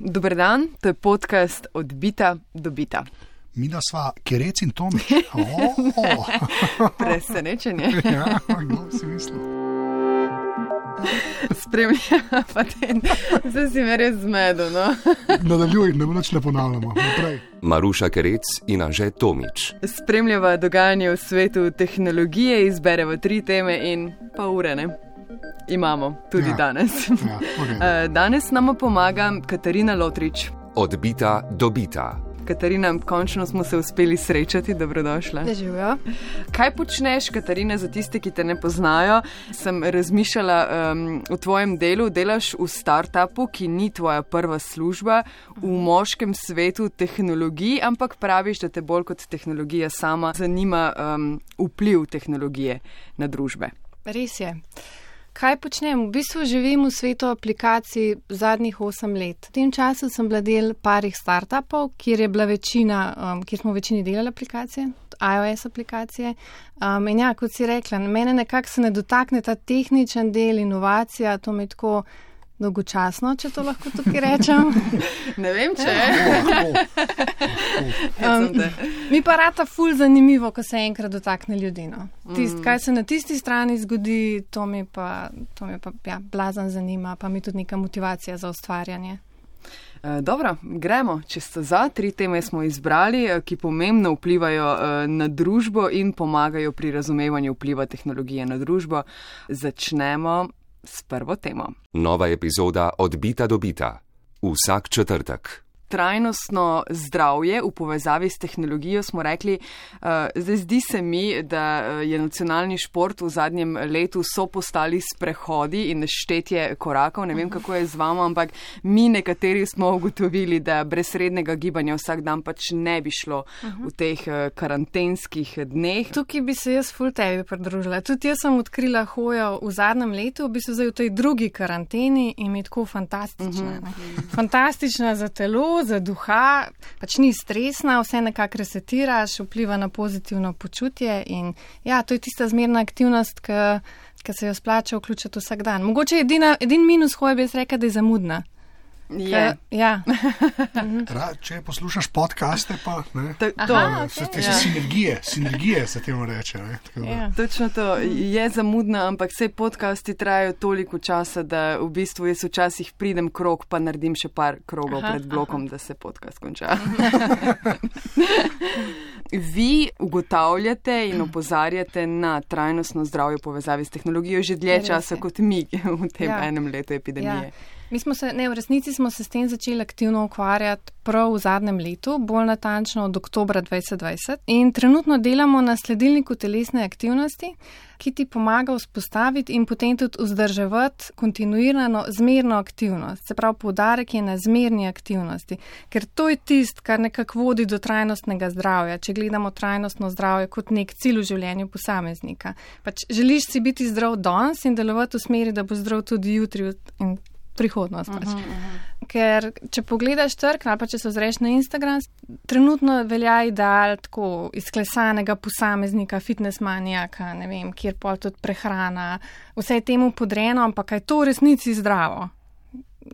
Dober dan, to je podcast Odbita do Bita. Mi da sva Kerec in Tomi. Oh. Presenečenje. ja, kdo si mislil? Spremlja pa te, zdaj si me res zmedel. No? Nadaljuj, ne več ne ponavljamo. Naprej. Maruša Kerec in Anže Tomič. Spremljava dogajanje v svetu tehnologije, izbereva tri teme in pa ure. Imamo tudi Ja. danes. Ja, okay. Eh, Danes nam pomaga Katarina Lotrič. Odbita do bita. Katarina, končno smo se uspeli srečati, dobrodošla. Živijo. Kaj počneš, Katarina, za tiste, ki te ne poznajo? Sem razmišljala um, o tvojem delu. Delaš v startupu, ki ni tvoja prva služba, v moškem svetu tehnologij, ampak praviš, da te bolj kot tehnologija sama zanima um, vpliv tehnologije na družbe. Res je. Kaj počnem? V bistvu živim v svetu aplikacij zadnjih 8 let. V tem času sem bila del parih startupov, kjer, je bila večina, um, kjer smo v večini delali aplikacije, iOS aplikacije. Um, in ja, kot si rekla, mene nekako se ne dotakne ta tehničen del, inovacija, to mi je tako dolgočasno, če to lahko tukaj rečem. Ne vem, če Um, mi pa rata ful zanimivo, ko se enkrat dotakne ljudi. No. Tist, Mm. kaj se na tisti strani zgodi, to mi pa, to mi pa ja, blazen zanima, pa mi tudi neka motivacija za ustvarjanje. Uh, dobro, gremo. Če ste za, tri teme smo izbrali, eh, ki pomembno vplivajo uh, na družbo in pomagajo pri razumevanju vpliva tehnologije na družbo. Začnemo s prvo temo. Nova epizoda Odbita do bita. Vsak četrtek. Trajnostno zdravje v povezavi s tehnologijo smo rekli, uh, zdaj zdi se mi, da eh, je nacionalni šport v zadnjem letu so postali sprehodi in štetje korakov. Ne vem, kako je z vama, ampak mi nekateri smo ugotovili, da brez rednega gibanja vsak dan pač ne bi šlo v teh uh, karantenskih dneh. Tukaj bi se jaz ful tebi pridružila. Tudi jaz sem odkrila hojo v zadnjem letu, v bistvu zdaj v tej drugi karanteni in mi je tako fantastična. ne. Fantastična za telo, za duha, pač ni stresna, vse nekako resetiraš, vpliva na pozitivno počutje in ja, to je tista zmerna aktivnost, ki se jo splača vključiti vsak dan. Mogoče edina, edin minus hoje bi jaz rekla, da je zamudna. Je. Ke- ja. Ra, če poslušaš podcaste, pa ne. To, to, Aha, Se ok. te Ja. sinergije, sinergije se temu reče. Ne? Ja. Točno to je zamudna, ampak vse podcasti trajajo toliko časa, da v bistvu jaz včasih pridem krok, pa naredim še par krogov Aha, pred blokom, da se podcast konča. Vi ugotavljate in opozarjate na trajnostno zdravje v povezavi s tehnologijo že dlje Res časa kot mi v tem Ja. enem letu epidemije. Ja. Mi smo se, ne, v resnici smo se s tem začeli aktivno ukvarjati prav v zadnjem letu, bolj natančno od oktobra 2020. In trenutno delamo na sledilniku telesne aktivnosti, ki ti pomaga vzpostaviti in potem tudi vzdrževati kontinuirano zmerno aktivnost. Se pravi, poudarek je na zmerni aktivnosti, ker to je tist, kar nekako vodi do trajnostnega zdravja. Če gledamo trajnostno zdravje kot nek cilj v življenju posameznika. Pač želiš si biti zdrav danes in delovati v smeri, da bo zdrav tudi jutri in prihodnost. Pač. Uh -huh, uh -huh. Ker če pogledaš trg, ali pa če se ozreš na Instagram, trenutno velja ideal tako izklesanega posameznika, fitness manijaka, ne vem, kjer pol tudi prehrana, vse je temu podrejeno, ampak je to v resnici zdravo.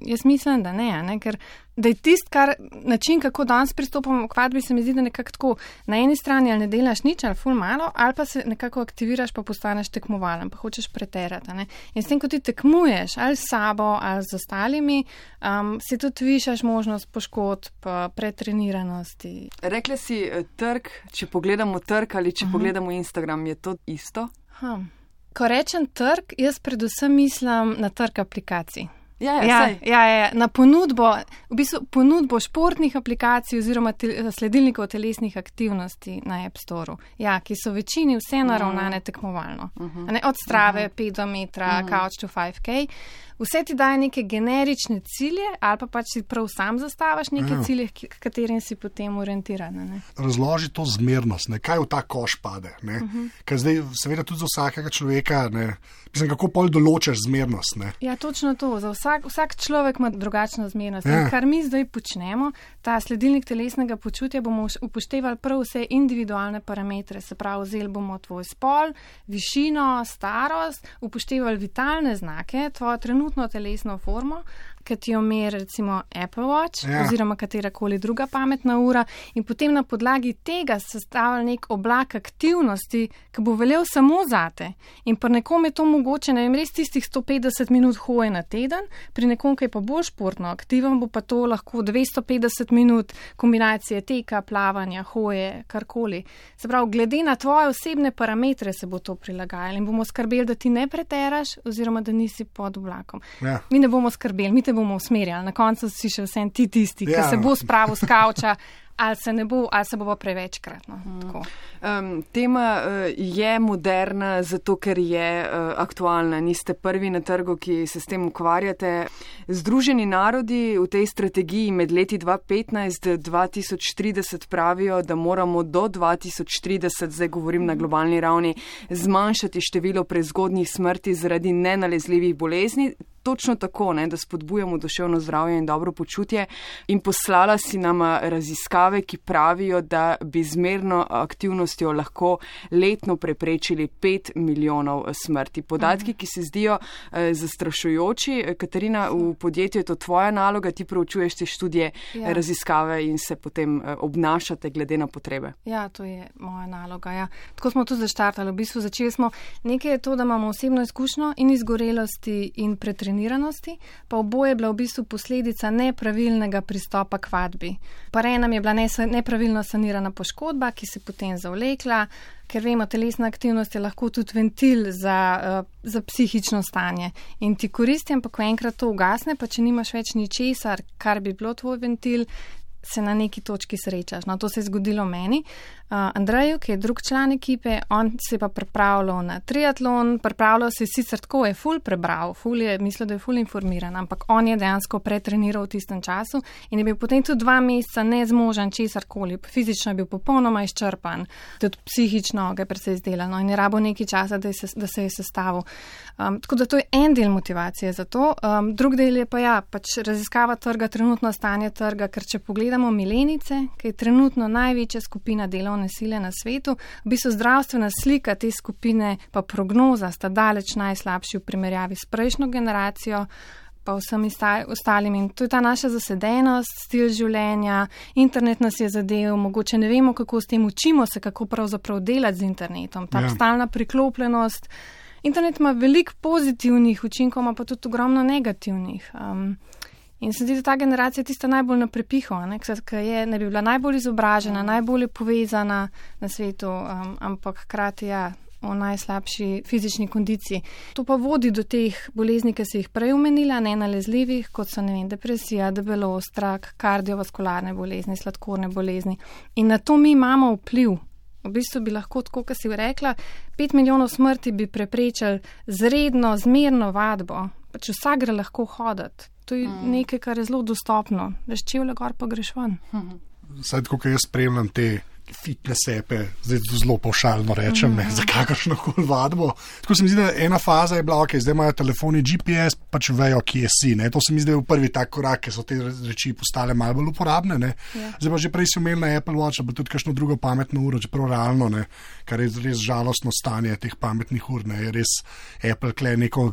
Jaz mislim, da ne, ne ker da je tisti, kar način, kako danes pristopamo k vadbi, se mi zdi, da nekako tako na eni strani ali ne delaš nič ali ful malo, ali pa se nekako aktiviraš, pa postaneš tekmovalen, pa hočeš preterati. Ne? In s tem, ko ti tekmuješ ali s sabo ali z ostalimi, um, si tudi višaš možnost poškodb, pa pretreniranosti. Rekli si eh, trg, če pogledamo trg ali če uh -huh. pogledamo Instagram, je to isto? Ha. Ko rečem trg, jaz predvsem mislim na trg aplikacij. Ja, ja, Ja, saj. ja, ja, na ponudbo, v bistvu ponudbo športnih aplikacij oziroma tel, sledilnikov telesnih aktivnosti na App Store, ja, ki so večini vse naravnane tekmovalno. Uh -huh. ne, od strave, uh -huh. pedometra, uh -huh. couch to 5K. Vse ti daje neke generične cilje, ali pa pač si prav sam zastavaš neke Ja. cilje, k katerim si potem orientiran. a Ne? Razloži to zmernost, ne? kaj v ta koš pade. Uh -huh. Ker zdaj, seveda, tudi za vsakega človeka, ne? mislim, kako pol določaš zmernost. Ne? Ja, točno to. Za vsak, vsak človek ima drugačno zmernost. Ja. Ja. Kar mi zdaj počnemo, ta sledilnik telesnega počutja, bomo upoštevali prav vse individualne parametre. Se pravi, vzeli bomo tvoj spol, višino, starost, upoštevali vitalne znake, tvojo trenutno telesno formo, ki ti jo meri recimo Apple Watch Ja. oziroma katera koli druga pametna ura in potem na podlagi tega sestavlja nek oblak aktivnosti, ki bo veljal samo zate. In pri nekom je to mogoče, ne vem, res tistih 150 minut hoje na teden, pri nekom, ki je pa bolj športno aktiven, bo pa to lahko 250 minut kombinacije teka, plavanja, hoje, karkoli. Se pravi, glede na tvoje osebne parametre se bo to prilagajalo in bomo skrbeli, da ti ne preteraš oziroma da nisi pod oblakom. Ja. Mi ne bomo skrbeli, mi te bomo usmerjali, na koncu si še vsem ti tisti, Ja. ki se bo spravil z kavča. Ali se ne bo, ali se bo pa prevečkrat. No, tako. Um, tema uh, je moderna, zato ker je uh, aktualna. Niste prvi na trgu, ki se s tem ukvarjate. Združeni narodi v tej strategiji med leti 2015-2030 pravijo, da moramo do 2030, zdaj govorim na globalni ravni, zmanjšati število prezgodnjih smrti zaradi nenalezljivih bolezni. Točno tako, ne, da spodbujamo duševno zdravje in dobro počutje. In poslala si nam raziskave, ki pravijo, da bi zmerno aktivnostjo lahko letno preprečili 5 milijonov smrti. Podatki, ki se zdijo eh, zastrašujoči. Katarina, v podjetju je to tvoja naloga, ti proučuješ te študije, Ja. raziskave in se potem eh, obnašate glede na potrebe. Ja, to je moja naloga. Ja. Tako smo tudi zaštartali. V bistvu začeli smo nekaj je to, da imamo osebno izkušnjo in izgorelosti in pretreniranosti, pa oboje je bila v bistvu posledica nepravilnega pristopa k vadbi. Prej nam je bila nepravilno sanirana poškodba, ki se je potem zavlekla, ker vemo, telesna aktivnost je lahko tudi ventil za, uh, za psihično stanje. In ti koristi, ampak ko enkrat to ugasne, pa če nimaš več ničesar, kar bi bilo tvoj ventil, se na neki točki srečaš. No, to se je zgodilo meni. Uh, Andreju, ki je drug član ekipe, on se je pa pripravljal na triatlon, pripravljal se je sicer tako, je ful prebral, ful je mislil, da je ful informiran, ampak on je dejansko pretreniral v tistem času in je bil potem tudi dva meseca nezmožen česar koli. Fizično je bil popolnoma izčrpan, tudi psihično ga je predvsej izdelano in je rabo nekaj časa, da, se, da se je sestavil. Um, tako da to je en del motivacije za to. Um, drug del je pa ja, pač raziskava trga, trenutno stanje trga, ker če pogledamo milenice, ki je trenutno največja skupina delovne sile na svetu, v bistvu zdravstvena slika te skupine pa prognoza sta daleč najslabši v primerjavi s prejšnjo generacijo. Pa vsem ista- ostalim. In to je ta naša zasedenost, stil življenja, internet nas je zadev, mogoče ne vemo, kako s tem učimo se, kako pravzaprav delati z internetom. Ta ja. stalna priklopljenost. Internet ima veliko pozitivnih učinkov, ima pa tudi ogromno negativnih. Um, in se zdi, da ta generacija je tista najbolj na prepihu, ki je, ne bi bila najbolj izobražena, najbolj povezana na svetu, um, ampak hkrati ja. V najslabši fizični kondiciji. To pa vodi do teh bolezni, ki se jih prej omenila, nenalezljivih, kot so ne vem, depresija, debelost, rak, kardiovaskularne bolezni, sladkorne bolezni. In na to mi imamo vpliv. V bistvu bi lahko, tako kot si rekla, pet milijonov smrti bi preprečili z redno, zmerno vadbo. Pač vsak gre lahko hoditi. To je mm. nekaj, kar je zelo dostopno. Veš, če vle gor pa greš ven. Saj tako, kot jaz spremljam te fitness epe, zdaj zelo pošaljno rečem, ne, za kakršno koli vadbo. Tako se mi zdi, da ena faza je bila, ok, zdaj imajo telefoni GPS, pač vejo, kje si. Ne. To se mi zdi, da je prvi tak korak, ker so te reči postale malo bolj uporabne. Ne. Ja. Zdaj pa že prej si imel na Apple Watch, pa tudi kakšno drugo pametno uro, čeprav realno, ne, kar je res žalostno stanje teh pametnih ur, ne, je res Apple kle neko.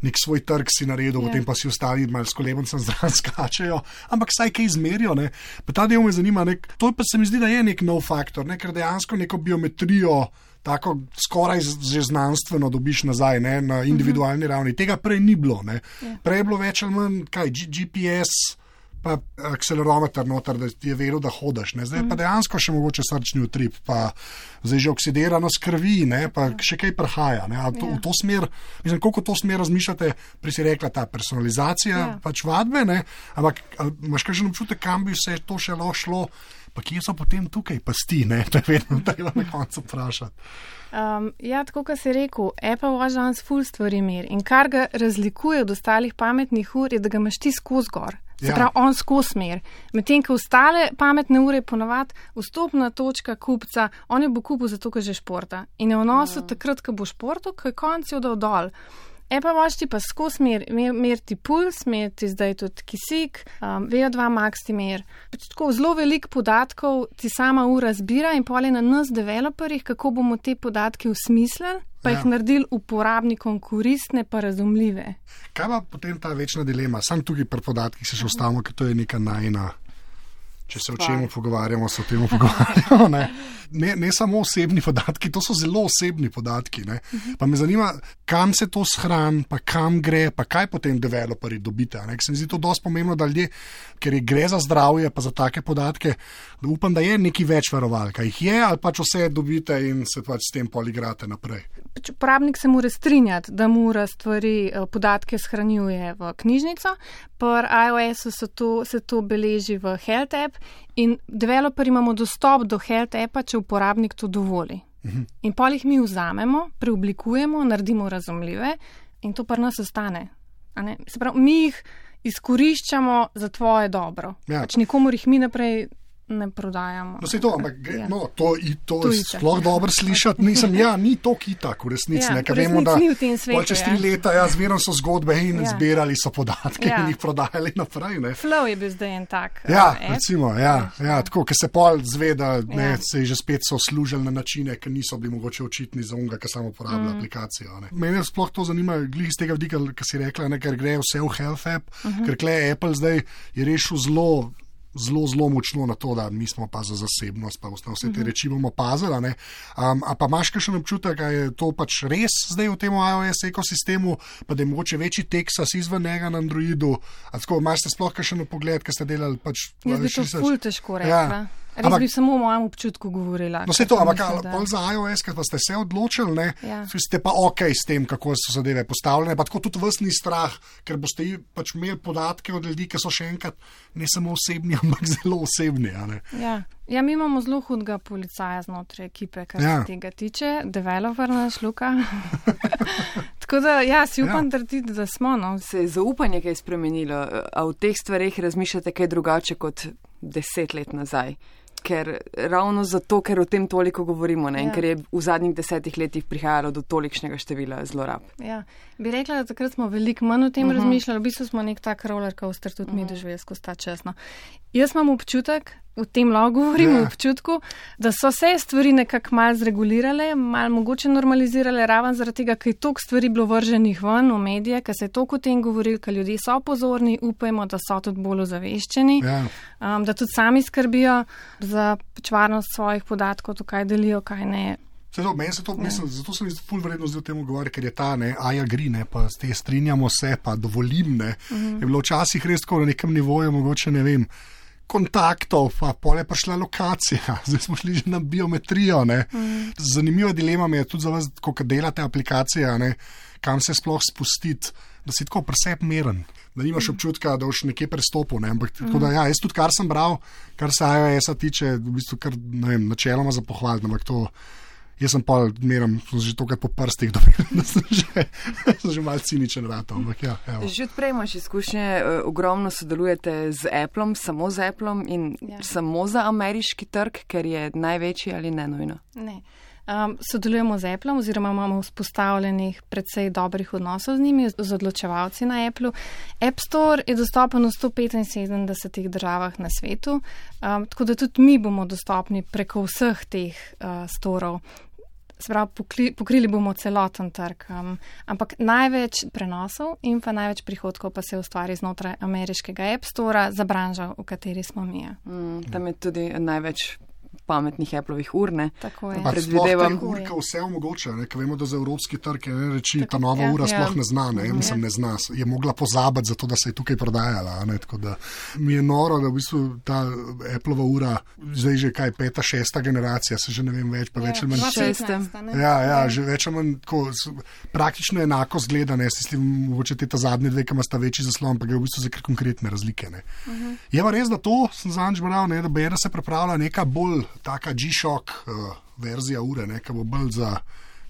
Nek svoj trg si naredil, Ja. potem pa si ostali malo s kolebencem zraven skačejo, ampak saj kaj izmerijo. Ne? Pa ta del me zanima, nek, to pa se mi zdi, da je nek nov faktor, ne? ker dejansko neko biometrijo, tako skoraj že znanstveno dobiš nazaj ne? na individualni ravni. Tega prej ni bilo. ne. Prej je bilo več ali manj kaj, G GPS. Pa akcelerometer noter, da je vedel, da hodiš. Ne? Zdaj pa dejansko še mogoče srčni utrip, pa zdaj že oksidiranost krvi, ne? pa še kaj prehaja. Ne? A To, Ja. v to smer, mislim, koliko to smer razmišljate, prej si rekla ta personalizacija, Ja. ja. pač vadbe, ne? ampak imaš kakšen občutek, kam bi se to še lahko šlo, pa kje so potem tukaj pasti, ne? to je vedno treba na koncu vprašati. Um, ja, tako kot si rekel, Apple Watch danes full stvari mer in kar ga razlikuje od ostalih pametnih ur, je, da ga imaš ti skozi gor. Se Ja. pravi, on skozi smer. Medtem, ko ostale pametne ure ponovadi vstopna točka kupca, on jo bo kupil zato, ker že športa. In je v nosu takrat, ko bo športu, ko je konc jo dal dol. Apple Watch ti pa skozi mer, mer, mer ti puls, mer ti zdaj tudi kisik, um, VO2 max ti mer. Pač tako zelo veliko podatkov ti sama ura zbira in pole na nas, developerjih, kako bomo te podatke usmislili. Pa Ja. jih naredili uporabnikom koristne, pa razumljive. Kaj pa potem ta večna dilema? Sam tukaj pri podatkih se še ustavimo, ker to je neka najna. Če se o čem pogovarjamo, se o tem pogovarjamo. Ne? Ne, ne samo osebni podatki, to so zelo osebni podatki. Ne? Pa me zanima, kam se to shrani, pa kam gre, pa kaj potem developerji dobite. Ker Se mi zdi to dosti pomembno, da ljudje, ker gre za zdravje, pa za take podatke, da upam, da je neki več varovalk. A Jih je ali pač vse dobite in se pač s tem poligrate naprej. Pač uporabnik se mora strinjati, da mora stvari, eh, podatke shranjuje v knjižnico. Pri iOS-u se to, se to beleži v Health app in developer imamo dostop do Health appa, če uporabnik to dovoli. In pol jih mi vzamemo, preoblikujemo, naredimo razumljive in to pri nas ostane. a ne. Se pravi, mi jih izkoriščamo za tvoje dobro. Ja. Pač nikomor jih mi naprej ne prodajamo. No, to, ampak Ja. no, to, i- to je sploh dobro slišati. Nisem, ja, ni to kitak, v resnici. Ja, ne, ker v vemo, da resnici ni v tem svetu, čez ja. tri leta, ja, zmerno so zgodbe in Ja. zbirali so podatke Ja. in jih prodajali naprej. Ne. Flow je bil zdaj en tak. Ja, eh, app. recimo, ja, ja, tako, ker se pol zve, da ne, Ja. se je že spet so služili na načine, ki niso bili mogoče očitni za unga, ki samo uporablja mm. aplikacijo. Ne. Mene sploh to zanima, glih iz tega vidika, ki si rekla, ne, ker gre vse v Health app, uh -huh. ker kle Apple zdaj je rešil zelo. Zelo, zelo močno na to, da mi smo pa za zasebnost, pa vse te uh -huh. reči bomo pazili. ne. Um, a pa imaš še občutek, da je to pač res zdaj v tem iOS ekosistemu, pa da je mogoče večji Texas izven njega na Androidu. A Tako, imaš sploh še na pogled, kaj ste delali? Pač, Jaz bi to ful težko rekla. Ja. Ja. Res Ampak- bi samo o mojem občutku govorila. No, ker to, pa ampak pol za iOS, ker ste se odločili, ne, Ja. ste pa ok s tem, kako so zadeve postavljene. Pa tako tudi vas ni strah, ker boste pač imeli podatke od ljudi, ki so še enkrat ne samo osebni, ampak zelo osebni. a ne. Ja. ja, mi imamo zelo hudega policaja znotraj ekipe, kar Ja. se tega tiče, developer naš Luka. Tako da, ja, si upam Ja. trditi, da smo. No. Se je zaupanje kaj spremenilo, a v teh stvareh razmišljate kaj drugače kot deset let nazaj? Ker ravno zato, ker o tem toliko govorimo ne? in Ja. ker je v zadnjih desetih letih prihajalo do tolikšnega števila zlorab. Ja. Bi rekla, da takrat smo veliko manj o tem uh Mhm. -huh. razmišljali, v bistvu smo nek tak roller coaster tudi uh -huh. mi doživeli skozi ta čas. No. Jaz imam občutek, v tem lahko govorim, Ja. ja. občutku, da so se stvari nekako mal zregulirale, mal mogoče normalizirale, raven zaradi tega, ker je toliko stvari bilo vrženih ven v medije, ker se je toliko o tem govoril, ker ljudje so pozorni, upajmo, da so tudi bolj ozaveščeni, Ja. um, da tudi sami skrbijo za pač varnost svojih podatkov, to kaj delijo, kaj ne. Se to, meni se to, mislim, zato se mi zdi ful vredno zdaj o tem govoriti, ker je ta, ne, aja gri, ne, pa s te strinjamo se, pa dovolim, ne. Uh -huh. Je bilo včasih res tako na nekem nivoju, mogoče ne vem. Kontaktov, pa pol je prišla lokacija, zdaj smo šli že na biometrijo. Mm. Zanimiva dilema je tudi za vas, ko delate aplikacije, ne, kam se sploh spustiti, da si tako preseb meren, da nimaš občutka, da boš nekje prestopil. Ne. Ampak, tako da, ja, jaz tudi, kar sem bral, kar se iOS-a tiče, v bistvu kar, ne vem, načeloma za pohvaliti, ampak to. Jaz sem pa meram, že tokrat po prstih, da sem že, sem že malce ciničen rad. Ampak ja, evo. Že odprej imaš izkušnje, eh, ogromno sodelujete z Appleom, samo z Appleom in. Ja. samo za ameriški trg, ker je največji ali ne nujno. Ne. Um, sodelujemo z Apple, oziroma imamo vzpostavljenih precej dobrih odnosov z njimi, z odločevalci na Apple. App Store je dostopen v 175 državah na svetu, um, tako da tudi mi bomo dostopni preko vseh teh uh, storov. Sprav, pokli, pokrili bomo celoten trg, um, ampak največ prenosov in pa največ prihodkov pa se ustvari znotraj ameriškega App Stora za branžo, v kateri smo mi. ja. Mm, tam je tudi največ pametnih Appleovih ur. Ne? Tako je. Predvidevam. sploh te urke vse omogoča, ne, ker vemo, da za evropski trg je reči, ta nova ja, ura ja. sploh ne zna, ne, ja. mislim, ne zna, je mogla pozabiti, zato da se je tukaj prodajala. Ne, tako da mi je noro, da v bistvu ta Appleova ura, zdaj že kaj peta, šesta generacija, se že ne vem več, pa več ali manj. Šestem. Ja, ja, že več ali manj tako, praktično enako zgleda, ne, s tem, mogoče te ta zadnje dve, ki ima sta večji zaslon, pa gre v bistvu za kar konkretne razlike. Ne. Uh -huh. Je pa res, da to sem zanj bral, ne, da BR se pripravlja neka bolj taka G-Shock uh, verzija ure, ne, ki bo bolj za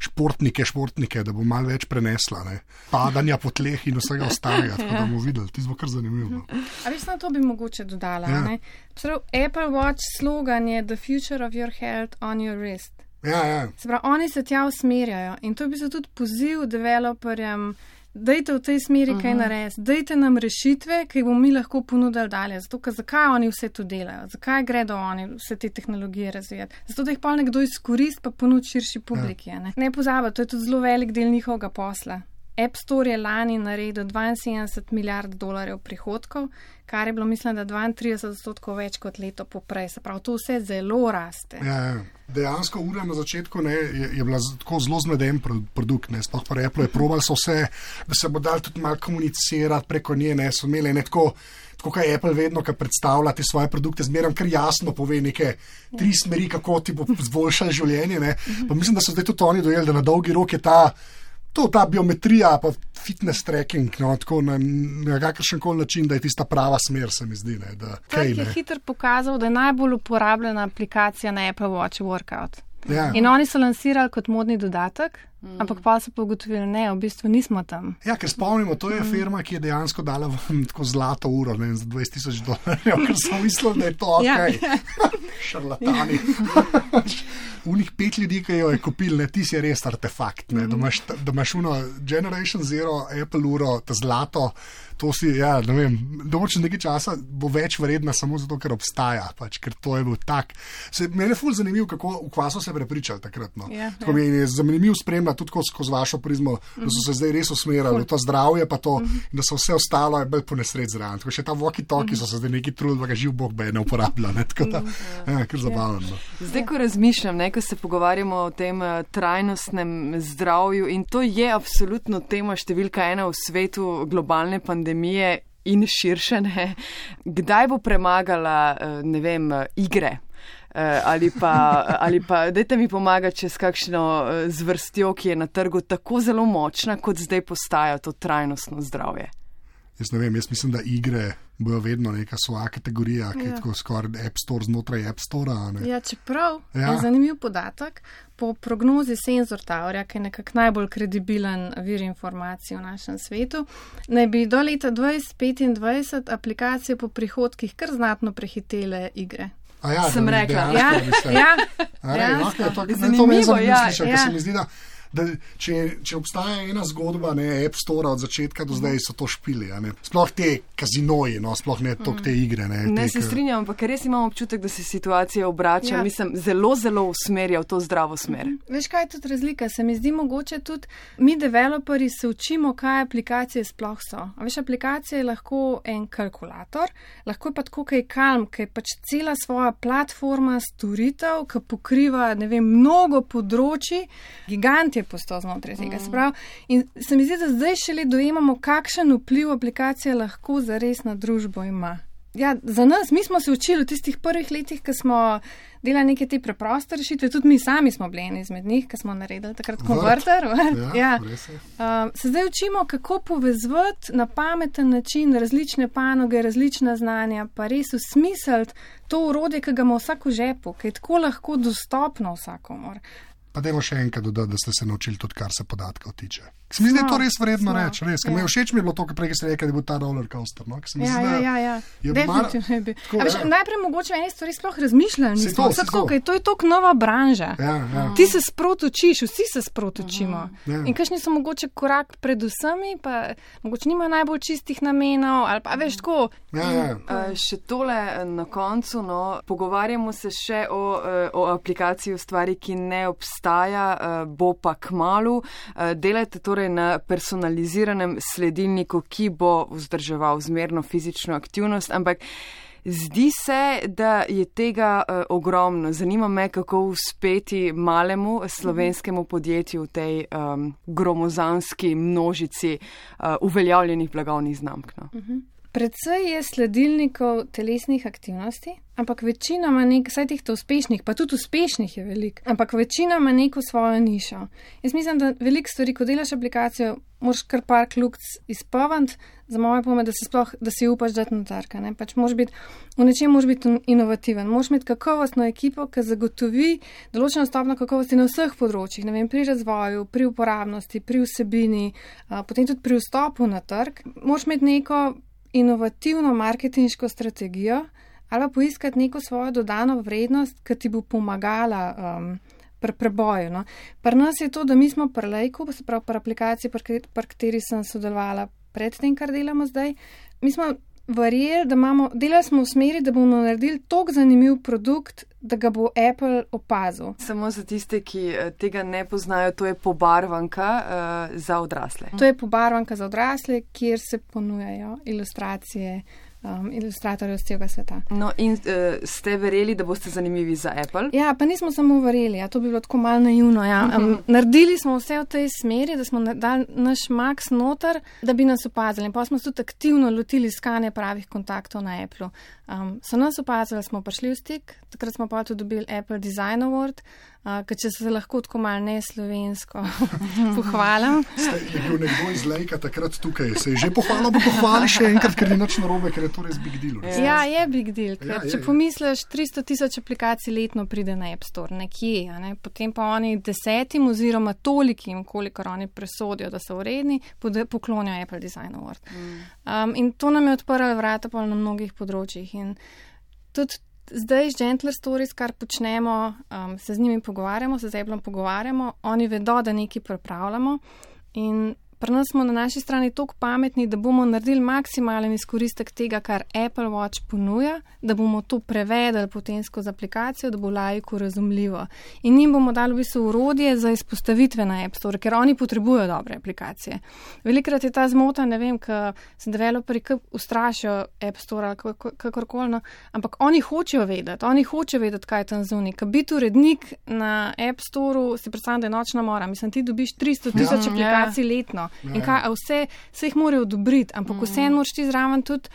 športnike, športnike, da bo malo več prenesla, ne. padanja po tleh in vsega ostalega, tako da bomo videli, ti bo kar zanimivo. no. A veš, na to bi mogoče dodala. Ja. Prav, Apple Watch slogan je The future of your health on your wrist. Ja, ja. Se pravi, oni se tja usmerjajo in to je v bistvu tudi poziv developerjem, Dajte v tej smeri uh -huh. kaj Mhm. narediti, dajte nam rešitve, ki jih bomo mi lahko ponudili dalje. Zato, ker zakaj oni vse to delajo, zakaj gredo oni vse te tehnologije razvijati. Zato, da jih pa nekdo izkoristi, pa ponudi širši publiki. Ja. Ne, ne pozabite, to je tudi zelo velik del njihovega posla. App Store je lani naredil 72 milijard dolarjev prihodkov, kar je bilo, mislim, da 32 odstotkov več kot leto poprej. Se pravi, to vse zelo raste. Ja, ja. Dejansko ura na začetku ne, je, je bila tako zelo zmeden pro- produkt, ne, sploh pa Apple je proval so vse, da se bo dal tudi malo komunicirati preko nje, ne, so imeli ne tako. Tako kot Apple vedno, ko predstavlja te svoje produkte, zmeraj kar jasno pove neke tri smeri, kako ti bo zboljšalo življenje. Ne. Pa mislim, da so zdaj tudi oni dojeli, da na dolgi rok je ta, to, ta biometrija, pa fitness tracking, no, tako na, na kakršen koli način, da je tista prava smer, se mi zdi. Ne, da, Trg je ne. hitro pokazal, da je najbolj uporabljena aplikacija na Apple Watch Workout. Ja. In oni so lansirali kot modni dodatek, mm. ampak pa so pa ugotovili, ne, v bistvu nismo tam. Ja, ker spomnimo, to je firma, ki je dejansko dala vam tako zlato uro ne, vem, za 20 tisoč dolarjev, ker so mislili, da je to ok. Ja. Šarlatani. Unih pet ljudi, ki jo je kupil, ne, ti si res artefakt. Ne, da, imaš, da imaš uno Generation Zero, Apple uro, ta zlato. To si, ja, ne vem, domoč nekaj časa bo več vredna samo zato, ker obstaja, pač, ker to je bil tak. Se, mene je ful zanimivo, kako v kvaso se prepričali takrat. No. Ja, Tako ja. mi je zanimivo spremljati tudi skozi, vašo prizmo, da so se zdaj res usmerjali v to zdravje, pa to, da so vse ostalo je bolj po nesreč zraven. Tako še ta walkie-talkie so se zdaj neki trudili, da ga živ bog be ne uporablja. Ne? Tako da, ja, kar zabavno. no. Zdaj, ko razmišljam, ne, ko se pogovarjamo o tem eh, trajnostnem zdravju in to je absolutno tema številka ena v svetu globalne pandemije in širše, ne, kdaj bo premagala, eh, ne vem, igre? Eh, Ali pa, ali pa, dajte mi pomagati, če s kakšno eh, zvrstjo, ki je na trgu tako zelo močna, kot zdaj postaja to trajnostno zdravje. Jaz ne vem, jaz mislim, da igre bojo vedno neka svoja kategorija, ki je tako skoraj App Store znotraj App Store. Ja, čeprav Ja. ja. je zanimiv podatek, po prognozi Sensor Towerja, ki je nekako najbolj kredibilen vir informacij v našem svetu, naj bi do leta 2025 aplikacije po prihodkih kar znatno prehitele igre. A ja, Sem da bi rekla. dejansko Ja, bi se- ja, A re, dejansko. lahko je to- Zanimivo, zanimivo ja, slišati, ker ja. se mi zdi, da. Da, če, če obstaja ena zgodba, ne App Store od začetka do zdaj, so to špili. a ne. Sploh te kazinoji, no, sploh ne toliko te igre. Ne, Ne te, se ke- strinjam, ampak res imam občutek, da se situacija obrača, ja. Mislim, zelo, zelo usmerja v to zdravo smer. Veš, kaj je tudi razlika? Se mi zdi mogoče tudi, mi, developerji, se učimo, kaj aplikacije sploh so. A veš, aplikacija je lahko en kalkulator, lahko je pa tako kaj kalm, ki je pač cela svoja platforma storitev, ki pokriva ne vem, mnogo področji, gigant je postal znotraj tega. Mm. Sprav, in se mi zdi, da zdaj šele dojemamo, kakšen vpliv aplikacija lahko zares na družbo ima. Ja, za nas, mi smo se učili v tistih prvih letih, ko smo delali neke te preproste rešitve, tudi mi sami smo bili eni izmed njih, ki smo naredili takrat konverter. Ja, ja. je. Uh, se zdaj učimo, kako povezati na pameten način različne panoge, različna znanja, pa res usmisliti to urodje, ki ga ima vsak v žepu, ki je tako lahko dostopno vsakomor. Pa dajmo še enkrat dodati, da ste se naučili tudi, kar se podatkov tiče. Se mi zdi, da je to res vredno reči. Res. ja. mi je Všeč mi je bilo to, kar prej ste rekli, da bo ta roller coaster. No? ker se mi Ja, ja, ja, ja. definitivno je bil. veš, ja. Najprej mogoče eni stvari sploh nismo. to, Vse saj tako, to. ker to je tako nova branža. Ja, ja. Ti se sprot učiš, vsi se sprot učimo. Ja. In kakšni so mogoče korak pred vsemi, pa mogoče nima najbolj čistih namenov, ali pa a veš tako. Ja, ja. Uh, še tole eh, na koncu, no, pogovarjamo se še o, uh, o aplikaciji v stvari, ki ne obstaja, uh, bo pa k malu. Uh, delajte torej na personaliziranem sledilniku, ki bo vzdrževal zmerno fizično aktivnost, ampak. Zdi se, da je tega uh, ogromno. Zanima me, kako uspeti malemu slovenskemu podjetju v tej um, gromozanski množici uh, uveljavljenih blagovnih znamk. No. Predvsej je sledilnikov telesnih aktivnosti, ampak večina ima nek, saj teh uspešnih, pa tudi uspešnih je veliko, ampak večina ima neko svojo nišo. Jaz mislim, da veliko stvari, ko delaš aplikacijo, moraš kar par kljukc izpovant, za moje pome, da si sploh, da si upaš dati trg. ne. Pač moraš biti, v nečem moraš biti inovativen, moraš imeti kakovostno ekipo, ki zagotovi določeno stopno kakovosti na vseh področjih, ne vem, pri razvoju, pri uporabnosti, pri vsebini, a, potem tudi pri vstopu na trg. Moraš imeti neko inovativno marketinško strategijo ali pa poiskati neko svojo dodano vrednost, ki ti bo pomagala um, pri preboju. No. Pri nas je to, da mi smo pri lejku, se pravi pri aplikaciji, pri, pri kateri sem sodelovala pred tem, kar delamo zdaj. Mi smo verjeli, da imamo, delali smo v smeri, da bomo naredili tako zanimiv produkt, da ga bo Apple opazil. Samo za tiste, ki eh, tega ne poznajo, to je pobarvanka uh, za odrasle. To je pobarvanka za odrasle, kjer se ponujajo ilustracije um, ilustratorjev z celega sveta. No, in uh, ste verjeli, da boste zanimivi za Apple? Ja, pa nismo samo verjeli, ja, to bi bilo tako malo naivno. Ja. Um, naredili smo vse v tej smeri, da smo dali naš max noter, da bi nas opazili. In pa smo se tudi aktivno lotili iskanja pravih kontaktov na Apple. Um, so nas opazili, smo prišli v stik, takrat smo pa tudi dobili Apple Design Award. Uh, če se lahko tako malo ne slovensko pohvalim. Je bil nekdo iz Lejka takrat tukaj, se je že pohvalil, bo pohvalil še enkrat, ker ni nič narobe, ker je to res big deal. Res. Ja, je big deal. Ja, je, če je. pomisliš, 300 tisoč aplikacij letno pride na App Store, nekje, ne? potem pa oni desetim oziroma tolikim, kolikor oni presodijo, da so vredni, poklonijo Apple Design Award. Mm. Um, in to nam je odprlo vrata na mnogih področjih. In tudi zdaj z Gentler Stories, kar počnemo, um, se z njimi pogovarjamo, se z Eblom pogovarjamo, oni vedo, da nekaj pripravljamo. In pri nas smo na naši strani tako pametni, da bomo naredili maksimalen izkoristek tega, kar Apple Watch ponuja, da bomo to prevedli potem skozi aplikacijo, da bo lajku razumljivo. In njim bomo dali v bistvu urodje za izpostavitve na App Store, ker oni potrebujejo dobre aplikacije. Velikrat je ta zmota, ne vem, ker se developeri ustrašijo App Store ali kakorkoli, no, ampak oni hočejo vedeti, oni hočejo vedeti, kaj je tam zunaj. Ker biti urednik na App Store, si predstavljam, da je nočna mora. Mislim, ti dobiš 300 tisoč ja, aplikacij ja. In kaj, vse, vse jih morajo odobriti, ampak mm. vseeno moraš ti zraven tudi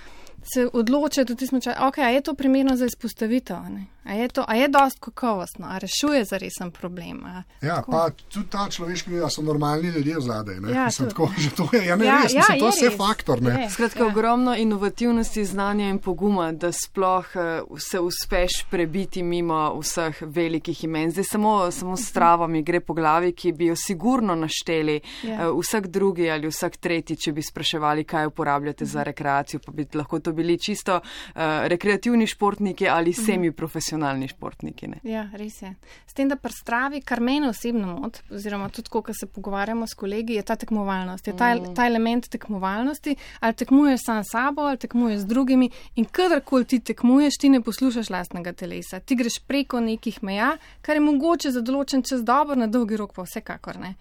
se odločiti, ti smo čakali, ok, je to primerno za izpostavitev. Ne? A je to, a je dost kakovostno, a rešuje za resen problem. A, ja, tako? pa tudi ta človeški, da so normalni ljudje zadaj. Ja, Mislim, tako, to je, ja, ne, ja, res, ja, mislim, to je vse res. faktor. Je, Skratka, ja. ogromno inovativnosti, znanja in poguma, da sploh uh, se uspeš prebiti mimo vseh velikih imen. Zdaj samo, samo s travami gre po glavi, ki bi jo sigurno našteli ja. uh, vsak drugi ali vsak tretji, če bi spraševali, kaj uporabljate mhm. za rekreacijo, pa bi lahko to bili čisto uh, rekreativni športniki ali mhm. semi-profesionalni profesionalni športniki. Ne? Ja, res je. S tem, da prstravi, kar meni osebno mod, oziroma tudi, ko se pogovarjamo s kolegi, je ta tekmovalnost, je ta, mm. ta element tekmovalnosti, ali tekmuješ sam s sabo, ali tekmuješ z drugimi in kadarkoli ti tekmuješ, ti ne poslušaš lastnega telesa. Ti greš preko nekih meja, kar je mogoče za določen čas dobro, na dolgi rok pa vsekakor ne.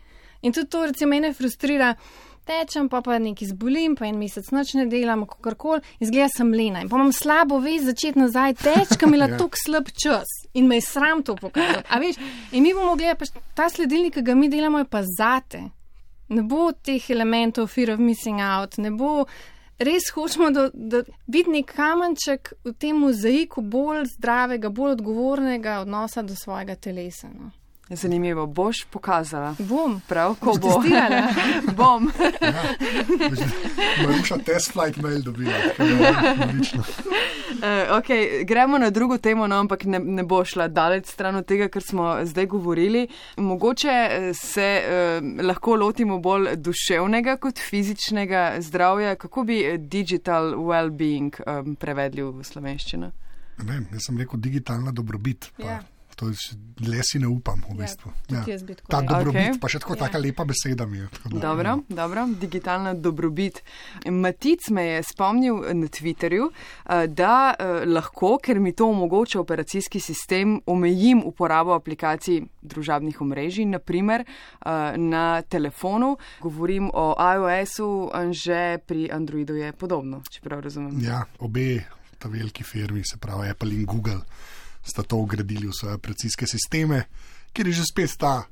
In tudi to, recimo, mene frustrira tečem, pa pa nekaj zbolim, pa en mesec noč ne delam, kako koli, izgleda sem lena in pa imam slabo vez začeti nazaj teč, kam je bila ja. tako slab čas in me je sram to pokazati. A veš, in mi bomo gledali, pa ta sledilnik, ki ga mi delamo, je pa zate. Ne bo teh elementov fear of missing out, ne bo. Res hočemo, da, da vidi nek kamenček v tem mozaiku bolj zdravega, bolj odgovornega odnosa do svojega telesa. No. Zanimivo, boš pokazala. Bom. Prav, ko bo. Bom. Moram še test flight mail dobiti. Uh, okay, gremo na drugo temo, no, ampak ne, ne bo šla daleč stran od tega, kar smo zdaj govorili. Mogoče eh, se uh, lahko lotimo bolj duševnega kot fizičnega zdravja. Kako bi digital well-being um, prevedli v slovenščino? Ne, jaz sem rekel digitalna dobrobit. Ja. To le si ne upam, v ja, bistvu. Ja, ja. Ta dobrobit, okay. pa še tako ja. taka lepa beseda mi je. Tako, dobro, ja. dobro, digitalna dobrobit. Matic me je spomnil na Twitterju, eh, da eh, lahko, ker mi to omogoča operacijski sistem, omejim uporabo aplikacij družabnih omrežij, naprimer eh, na telefonu. Govorim o iOS-u, že pri Androidu je podobno, če prav razumem. Ja, obe ta veliki firmi, se pravi Apple in Google sta to ugradili v svoje operacijske sisteme, ker je že spet ta,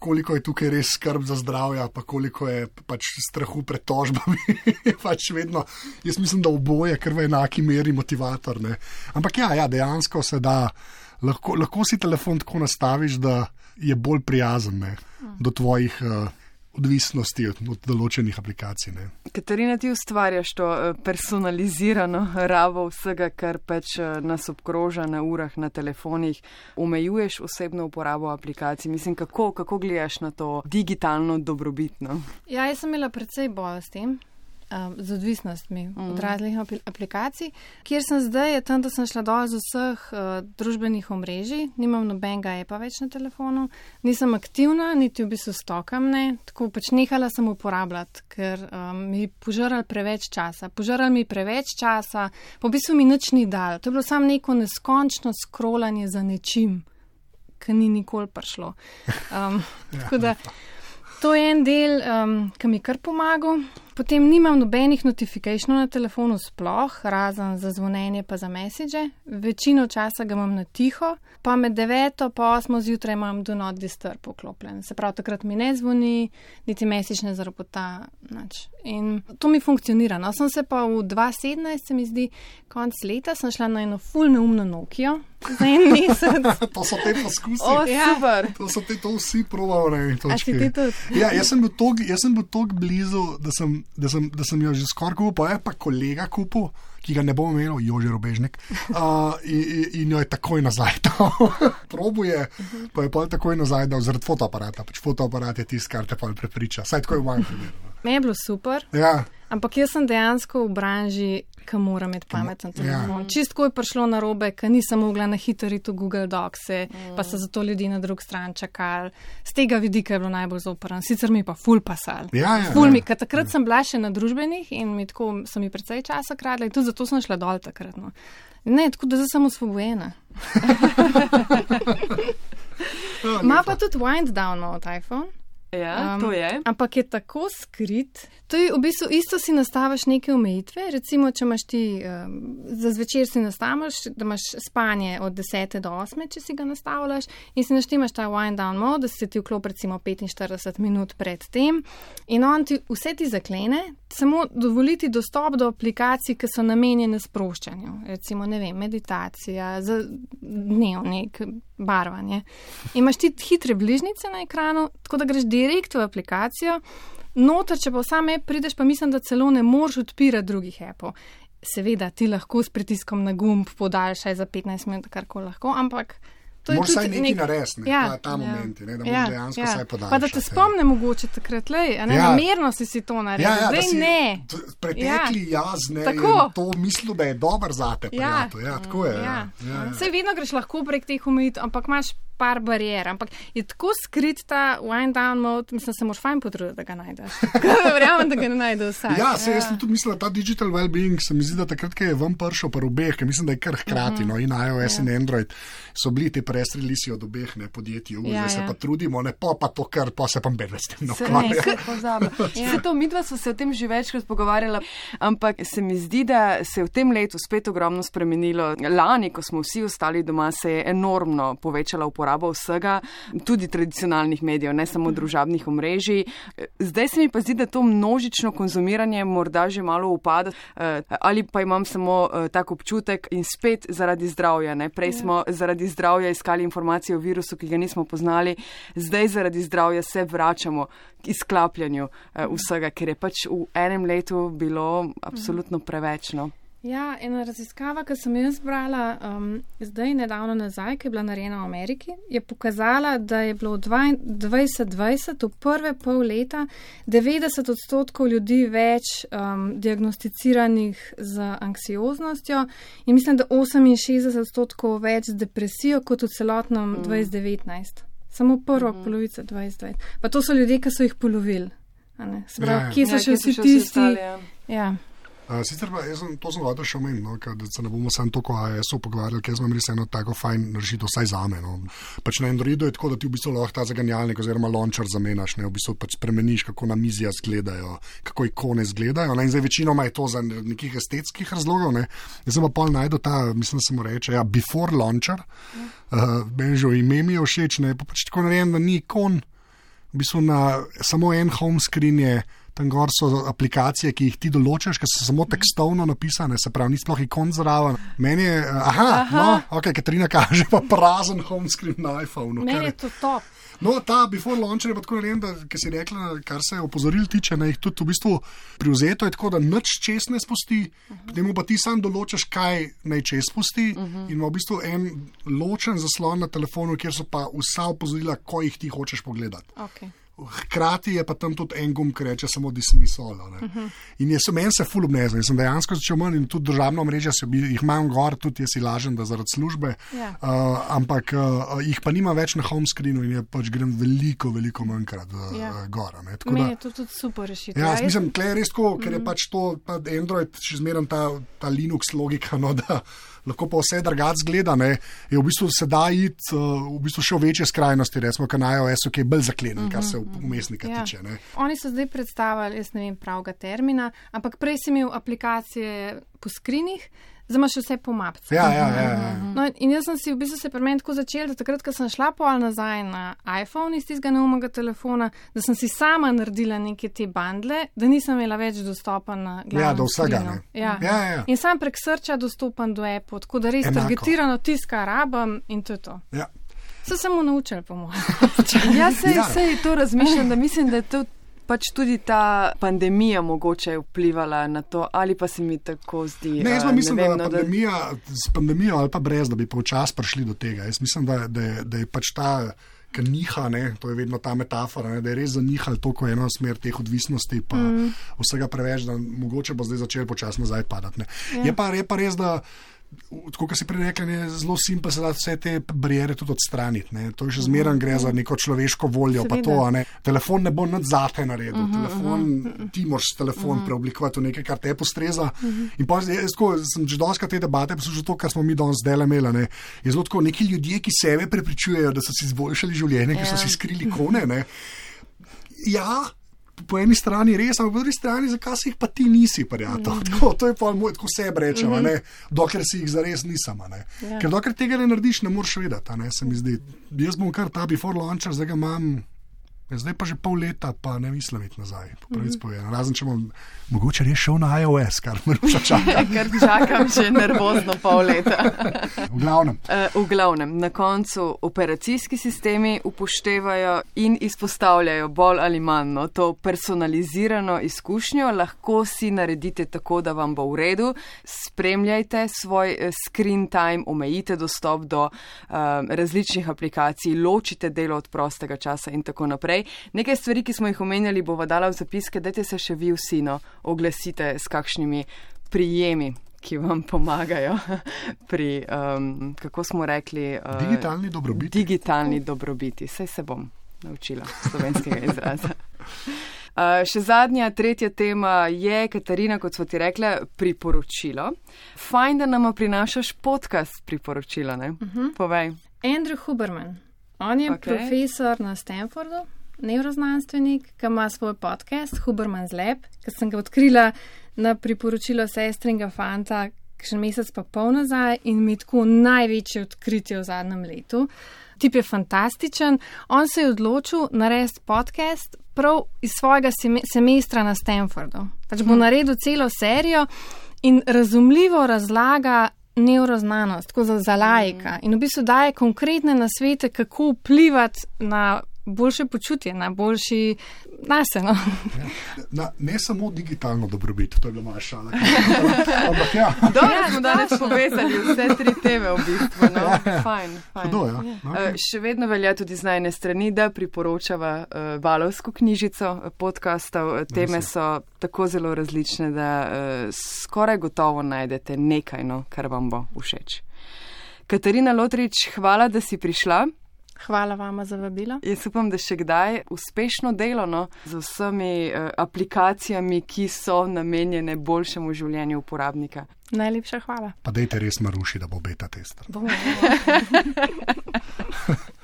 koliko je tukaj res skrb za zdravje, pa koliko je pač strahu pred tožbami. pač vedno, jaz mislim, da oboje, ker v enaki meri motivator. Ne. Ampak ja, ja, dejansko se da, lahko, lahko si telefon tako nastaviš, da je bolj prijazen ne, do tvojih. Uh, odvisnosti od, od določenih aplikacij. Ne. Katarina, ti ustvarjaš to eh, personalizirano rabo vsega, kar pač eh, nas obkroža na urah, na telefonih, omejuješ osebno uporabo aplikacij. Mislim, kako, kako gledaš na to digitalno dobrobitno? Ja, jaz sem imela predvsej boja s tem. Um, z odvisnostmi mm. od raznih aplikacij. Kjer sem zdaj, je tam, da sem šla dol z vseh uh, družbenih omrežij, nimam nobenega e-pa več na telefonu, nisem aktivna, niti v bistvu stokam ne, tako pač nehala sem uporabljati, ker um, mi požarali preveč časa. Požarali mi preveč časa, po bistvu mi nič ni dal. To je bilo samo neko neskončno skrolanje za nečim, ki ni nikoli prišlo. Um, ja, To je en del, um, ki mi kar pomaga. Potem nimam nobenih notifikacijev na telefonu, sploh, razen za zvonjenje, pa za message. Večino časa ga imam na tiho, pa med 9 in 8 zjutraj imam do not disturb poklopljen. Se pravi, takrat mi ne zvoni, niti message ne zarobota. In to mi funkcionira. No, sem se pa v 2017, se mi zdi, konc leta, sem šla na eno full neumno Nokijo. Za en mesec. to so te poskusi. Oh, ja. To so te to vsi provali. Ja, jaz sem bil tako blizu, da sem da sem, da sem jo že skoraj kupil, je pa kolega kupil, ki ga ne bom imel, Jože Robežnik, uh, in, in jo je takoj nazaj dal. Probuje, pa je pa takoj nazaj dal zaradi fotoaparata. Pač fotoaparat je tisto, kar te pa prepriča. Saj tako je v mojem primeru. No. Me je bilo super. Ja. Ampak jaz sem dejansko v branži, ki mora imeti pameten telefon. Ja. Čistko je prišlo na robe, ker nisem mogla na hitro iti v Google Docs, mm. pa so zato ljudi na drug stran čakali. Z tega vidika je bilo najbolj zoprno. Sicer mi pa ful pasal. Ja, ja, ful ja. mi, ker takrat ja. sem bila še na družbenih in mi tako so mi precej časa kradli, tudi zato sem šla dol takrat. No. Ne, tako da zdaj sem osvobojena. Ma pa tudi wind down mode iPhone. Ja, um, to je. Ampak je tako skrit. To je v bistvu isto, si nastaviš neke omejitve. Recimo, če imaš ti um, za zvečer, si nastaviš, da imaš spanje od 10 do 8, če si ga nastavljaš in si naštimaš ta wind down mode, da si ti vklop recimo 45 minut pred tem in on ti vse ti zaklene, samo dovoliti dostop do aplikacij, ki so namenjene sproščanju. Recimo, ne vem, meditacija, dnevnik, barvanje. Imaš ti hitre bližnjice na ekranu, tako da greš direkt v aplikacijo. Notor, če pa sam app prideš, pa mislim, da celo ne moreš odpirati drugih appov. Seveda, ti lahko s pritiskom na gumb podaljšaj za 15 minut, kar lahko, ampak. Moraš vsaj nekaj nek... narediti, ne? ja, ta, ta ja, moment, ne? da ja, dejansko vse ja. podaljšati. Pa da te spomne mogoče takrat, le, ne ja. namerno si, si to naredil, ja, ja, zdaj ne. Pretekli ja. jaz ne, to mislil, da je dober za te. Ja. Ja, tako je. Ja. Ja. Ja, ja. Sej vedno greš lahko prek teh omejitev, ampak imaš par barijer, ampak je tako skrit ta wind down mode, mislim, se moraš fajn potruditi, da ga najdeš. Verjamem, da ga ne najdeš vsak. Ja, se ja. jaz tudi mislim, da ta digital well-being se mi zdi, da takrat, ko je vam prišel par obeh, ker mislim, da je kar hkrati, uh -huh. no, in iOS ja. in Android so bili ti prestrelisi od obeh ne podjetij, ja, zdaj ja. se pa trudimo, ne pa, pa to, kar pa se pa bere s tem. No, se, ne, se, ja. se to, midva so se o tem že večkrat pogovarjala, ampak se mi zdi, da se je v tem letu spet ogromno spremenilo. Lani, ko smo vsi ostali doma, se je enormno povečala uporaba uporabo vsega, tudi tradicionalnih medijev, ne samo družabnih omrežij. Zdaj se mi pa zdi, da to množično konzumiranje morda že malo upada, eh, ali pa imam samo eh, tak občutek in spet zaradi zdravja. Ne? Prej smo zaradi zdravja iskali informacije o virusu, ki ga nismo poznali, zdaj zaradi zdravja se vračamo k izklapljanju eh, vsega, ker je pač v enem letu bilo absolutno preveč. Ja, ena raziskava, ki sem jo zbrala um, zdaj, nedavno nazaj, ki je bila narejena v Ameriki, je pokazala, da je bilo v 2020, v prve pol leta, 90 odstotkov ljudi več um, diagnosticiranih z anksioznostjo in mislim, da 68 odstotkov več z depresijo kot v celotnem mm. 2019. Samo prvo mm. polovico 2020. Pa to so ljudje, ki so jih polovili. Sprav, ja, ja. Kje so ja, še vsi tisti? Ja. Uh, sicer pa jaz sem, to sem hodil še omeniti, no, da se ne bomo samo to, ko je so pogovarjali, ker imam res eno tako fajn rešitev, vsaj za me. No. Pač na Androidu je tako, da ti v bistvu lahko ta zaganjalnik oziroma launcher zamenjaš, ne v bistvu pač spremeniš, kako na mizija izgledajo, kako ikone izgledajo. Ne. In zdaj večinoma je to za nekih estetskih razlogov. Ne. Jaz sem pa pol najdel ta, mislim, da se mu reče, ja, before launcher, uh, meni že ime mi je všeč, ne pa pač tako narejen, da ni ikon, v bistvu na samo en home screen je tam gor so aplikacije, ki jih ti določaš, ki so samo tekstovno napisane, se pravi, ni sploh ikon zraven. Meni je, aha, aha. no, ok, Katrina kaže pa prazen home screen na iPhonu. Meni je to top. No, ta before launcher je pa tako narejen, da si rekla, kar se opozoril tiče, da jih tudi v bistvu privzeto je tako, da nič čez ne spusti, uh -huh. potem pa ti sam določaš, kaj naj čez spusti uh -huh. in ima v bistvu en ločen zaslon na telefonu, kjer so pa vsa opozorila, ko jih ti hočeš pogledati. Okay hkrati je pa tam tudi en gum, ki reče samo dismisol. Uh -huh. In jaz sem meni se full obnezel, jaz sem dejansko začel manj in tudi državno mrežo, jih imam gor, tudi jaz si lažem, da zaradi službe, Ja. uh, ampak uh, jih pa nima več na home screenu in je pač grem veliko, veliko manjkrat uh, Ja. gor. ne. Meni da- je to tudi super rešitev. Ja, jaz mislim, da je res tako, ker Mhm. je pač to, pa Android, še zmeraj ta, ta Linux logika, no, da lahko pa vse drugače zgleda. Ne, je v bistvu se da iti uh, v bistvu še v večje skrajnosti, recimo, kaj na iOS-u, ki je bolj zaklenjen, kar se umestnika Ja. tiče. Ne. Oni so zdaj predstavili, jaz ne vem pravega termina, ampak prej si imel aplikacije po skrinih, zdaj imaš vse po mapci. Ja, ja, ja, ja. No, in jaz sem si v bistvu se pri meni tako začel, da takrat, ko sem šla pol nazaj na iPhone iz tistega neumega telefona, da sem si sama naredila neke te bandle, da nisem imela več dostopa na glavno. Ja, do vsega, ne. Ja. Ja, ja. In sam prek srča dostopan do Apple, tako da res Enako. targetirano tiska rabam in to je to. Ja. Se samo naučili, po mojem. Ja, sej, Ja. ja. sej to razmišljam, da mislim, da je to pač tudi ta pandemija mogoče vplivala na to, ali pa se mi tako zdi. Ne, jaz pa mislim, vem, da, no, pandemija, s pandemijo ali pa brez, da bi počasi prišli do tega. Jaz mislim, da, da, je, da je pač ta. Ker niha, ne, to je vedno ta metafora, ne, da je res zanihal toliko eno smer teh odvisnosti, pa mm. vsega preveč, da mogoče bo zdaj začel počasi nazaj padati. Ja. Je, pa, je pa res, da, tako kot si prej rekel, je zelo simpel, da vse te barijere tudi odstraniti. Ne. To je še zmeraj gre za neko človeško voljo. pa To, ne. Telefon ne bo nad zate naredil, uh -huh, telefon, uh -huh. ti moraš telefon uh -huh. preoblikovati v nekaj, kar te postreza. Uh -huh. In pa jaz tako, sem že dosti te debate poslušal, to, kar smo mi danes zdaj imeli. Ne. Je zelo tako, neki ljudje, ki sebe prepričujejo, da so si izboljšali življenje, ker so si skrili kone. Ne. Ja. Po eni strani res, ampak po drugi strani, zakaj si jih pa ti nisi, prijatelj? Mm. Tako, to je pa moj, tako sebi rečemo, mm -hmm. dokler si jih zares nisem. Ja. Ker dokler tega ne narediš, ne moreš vedeti, ne se mi zdi. Jaz bom kar ta before launcher, zdaj ga imam. Ja, Zdaj pa že pol leta, pa ne mislim iti nazaj. po pravici povedano. Razen če bom mogoče res šel na iOS, kar me ruša čaka. Ker čakam že nervozno pol leta. V glavnem. Uh, v glavnem, na koncu operacijski sistemi upoštevajo in izpostavljajo bolj ali manj no, to personalizirano izkušnjo. Lahko si naredite tako, da vam bo v redu. Spremljajte svoj eh, screen time, omejite dostop do uh, različnih aplikacij, ločite delo od prostega časa in tako naprej. Nekaj stvari, ki smo jih omenjali, bova dala v zapiske, dajte se še vi vsi no, oglasite s kakšnimi prijemi ki vam pomagajo pri, um, kako smo rekli, uh, Digitalni dobrobiti. digitalni dobrobiti. Sej se bom naučila slovenskega izraza. Uh, še zadnja, tretja tema je, Katarina, kot smo ti rekla, priporočilo. Fajn, da nam prinašaš podcast priporočila, ne? Uh -huh. Povej. Andrew Huberman. On je okay. profesor na Stanfordu, neuroznanstvenik, ki ima svoj podcast Huberman's Lab, ki sem ga odkrila na priporočilo sestringa fanta, še mesec pa pol nazaj in mi tako največje odkritje v zadnjem letu. Tip je fantastičen. On se je odločil narediti podcast prav iz svojega seme semestra na Stanfordu. Pač bo naredil celo serijo in razumljivo razlaga neuroznanost, tako za, za lajka. In v bistvu daje konkretne nasvete, kako vplivati na boljše počutje, na boljši naseno. Na, ne samo digitalno dobrobit, to je bila moja šala. Ampak ja, Dobro, da smo danes povezali vse tri teme v bistvu. No? Fajn, fajn. hudo, ja. No, Uh, še vedno velja tudi z najne strani, da priporočava uh, valovsko knjižico eh, podkastov. Eh, Teme so tako zelo različne, da uh, skoraj gotovo najdete nekaj, no, kar vam bo všeč. Katarina Lotrič, hvala, da si prišla. Hvala vama za vabilo. Jaz upam, da še kdaj uspešno delo no, z vsemi uh, aplikacijami, ki so namenjene boljšemu življenju uporabnika. Najlepša hvala. pa dejte res maruši, da bo beta tester. Bomo.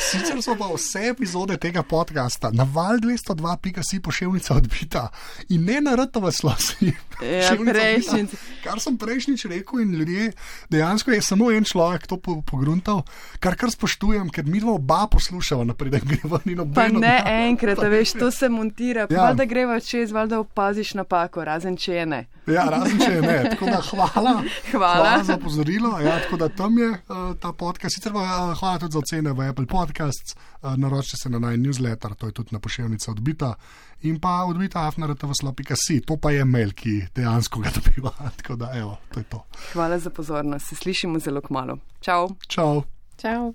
Sicer so pa vse epizode tega podcasta na val 202.si pošiljnica odbita in ne na RTV slosi. Ja, prejšnjič. Kar sem prejšnjič rekel in ljudje, dejansko je samo en človek to po- pogruntal, kar kar spoštujem, ker mi dva oba poslušava naprej, da greva ni Pa nobeno. ne enkrat, a veš, to se montira, Ja. ja. da greva čez, valjda opaziš napako, razen če je ne. Ja, razen če je ne. Tako da hvala. Hvala. hvala za opozorilo. Ja, tako da tam je uh, ta podcast. Sicer pa uh, hvala tudi za ocene v Apple Podcasts. Uh, naročite se na naj newsletter, to je tudi na pošiljnica odbita. In pa odbita afnaratavslo.si, to pa je mail, ki dejansko ga dobiva. Tako da, evo, to je to. Hvala za pozornost, se slišimo zelo kmalo. Čau! Čau. Čau.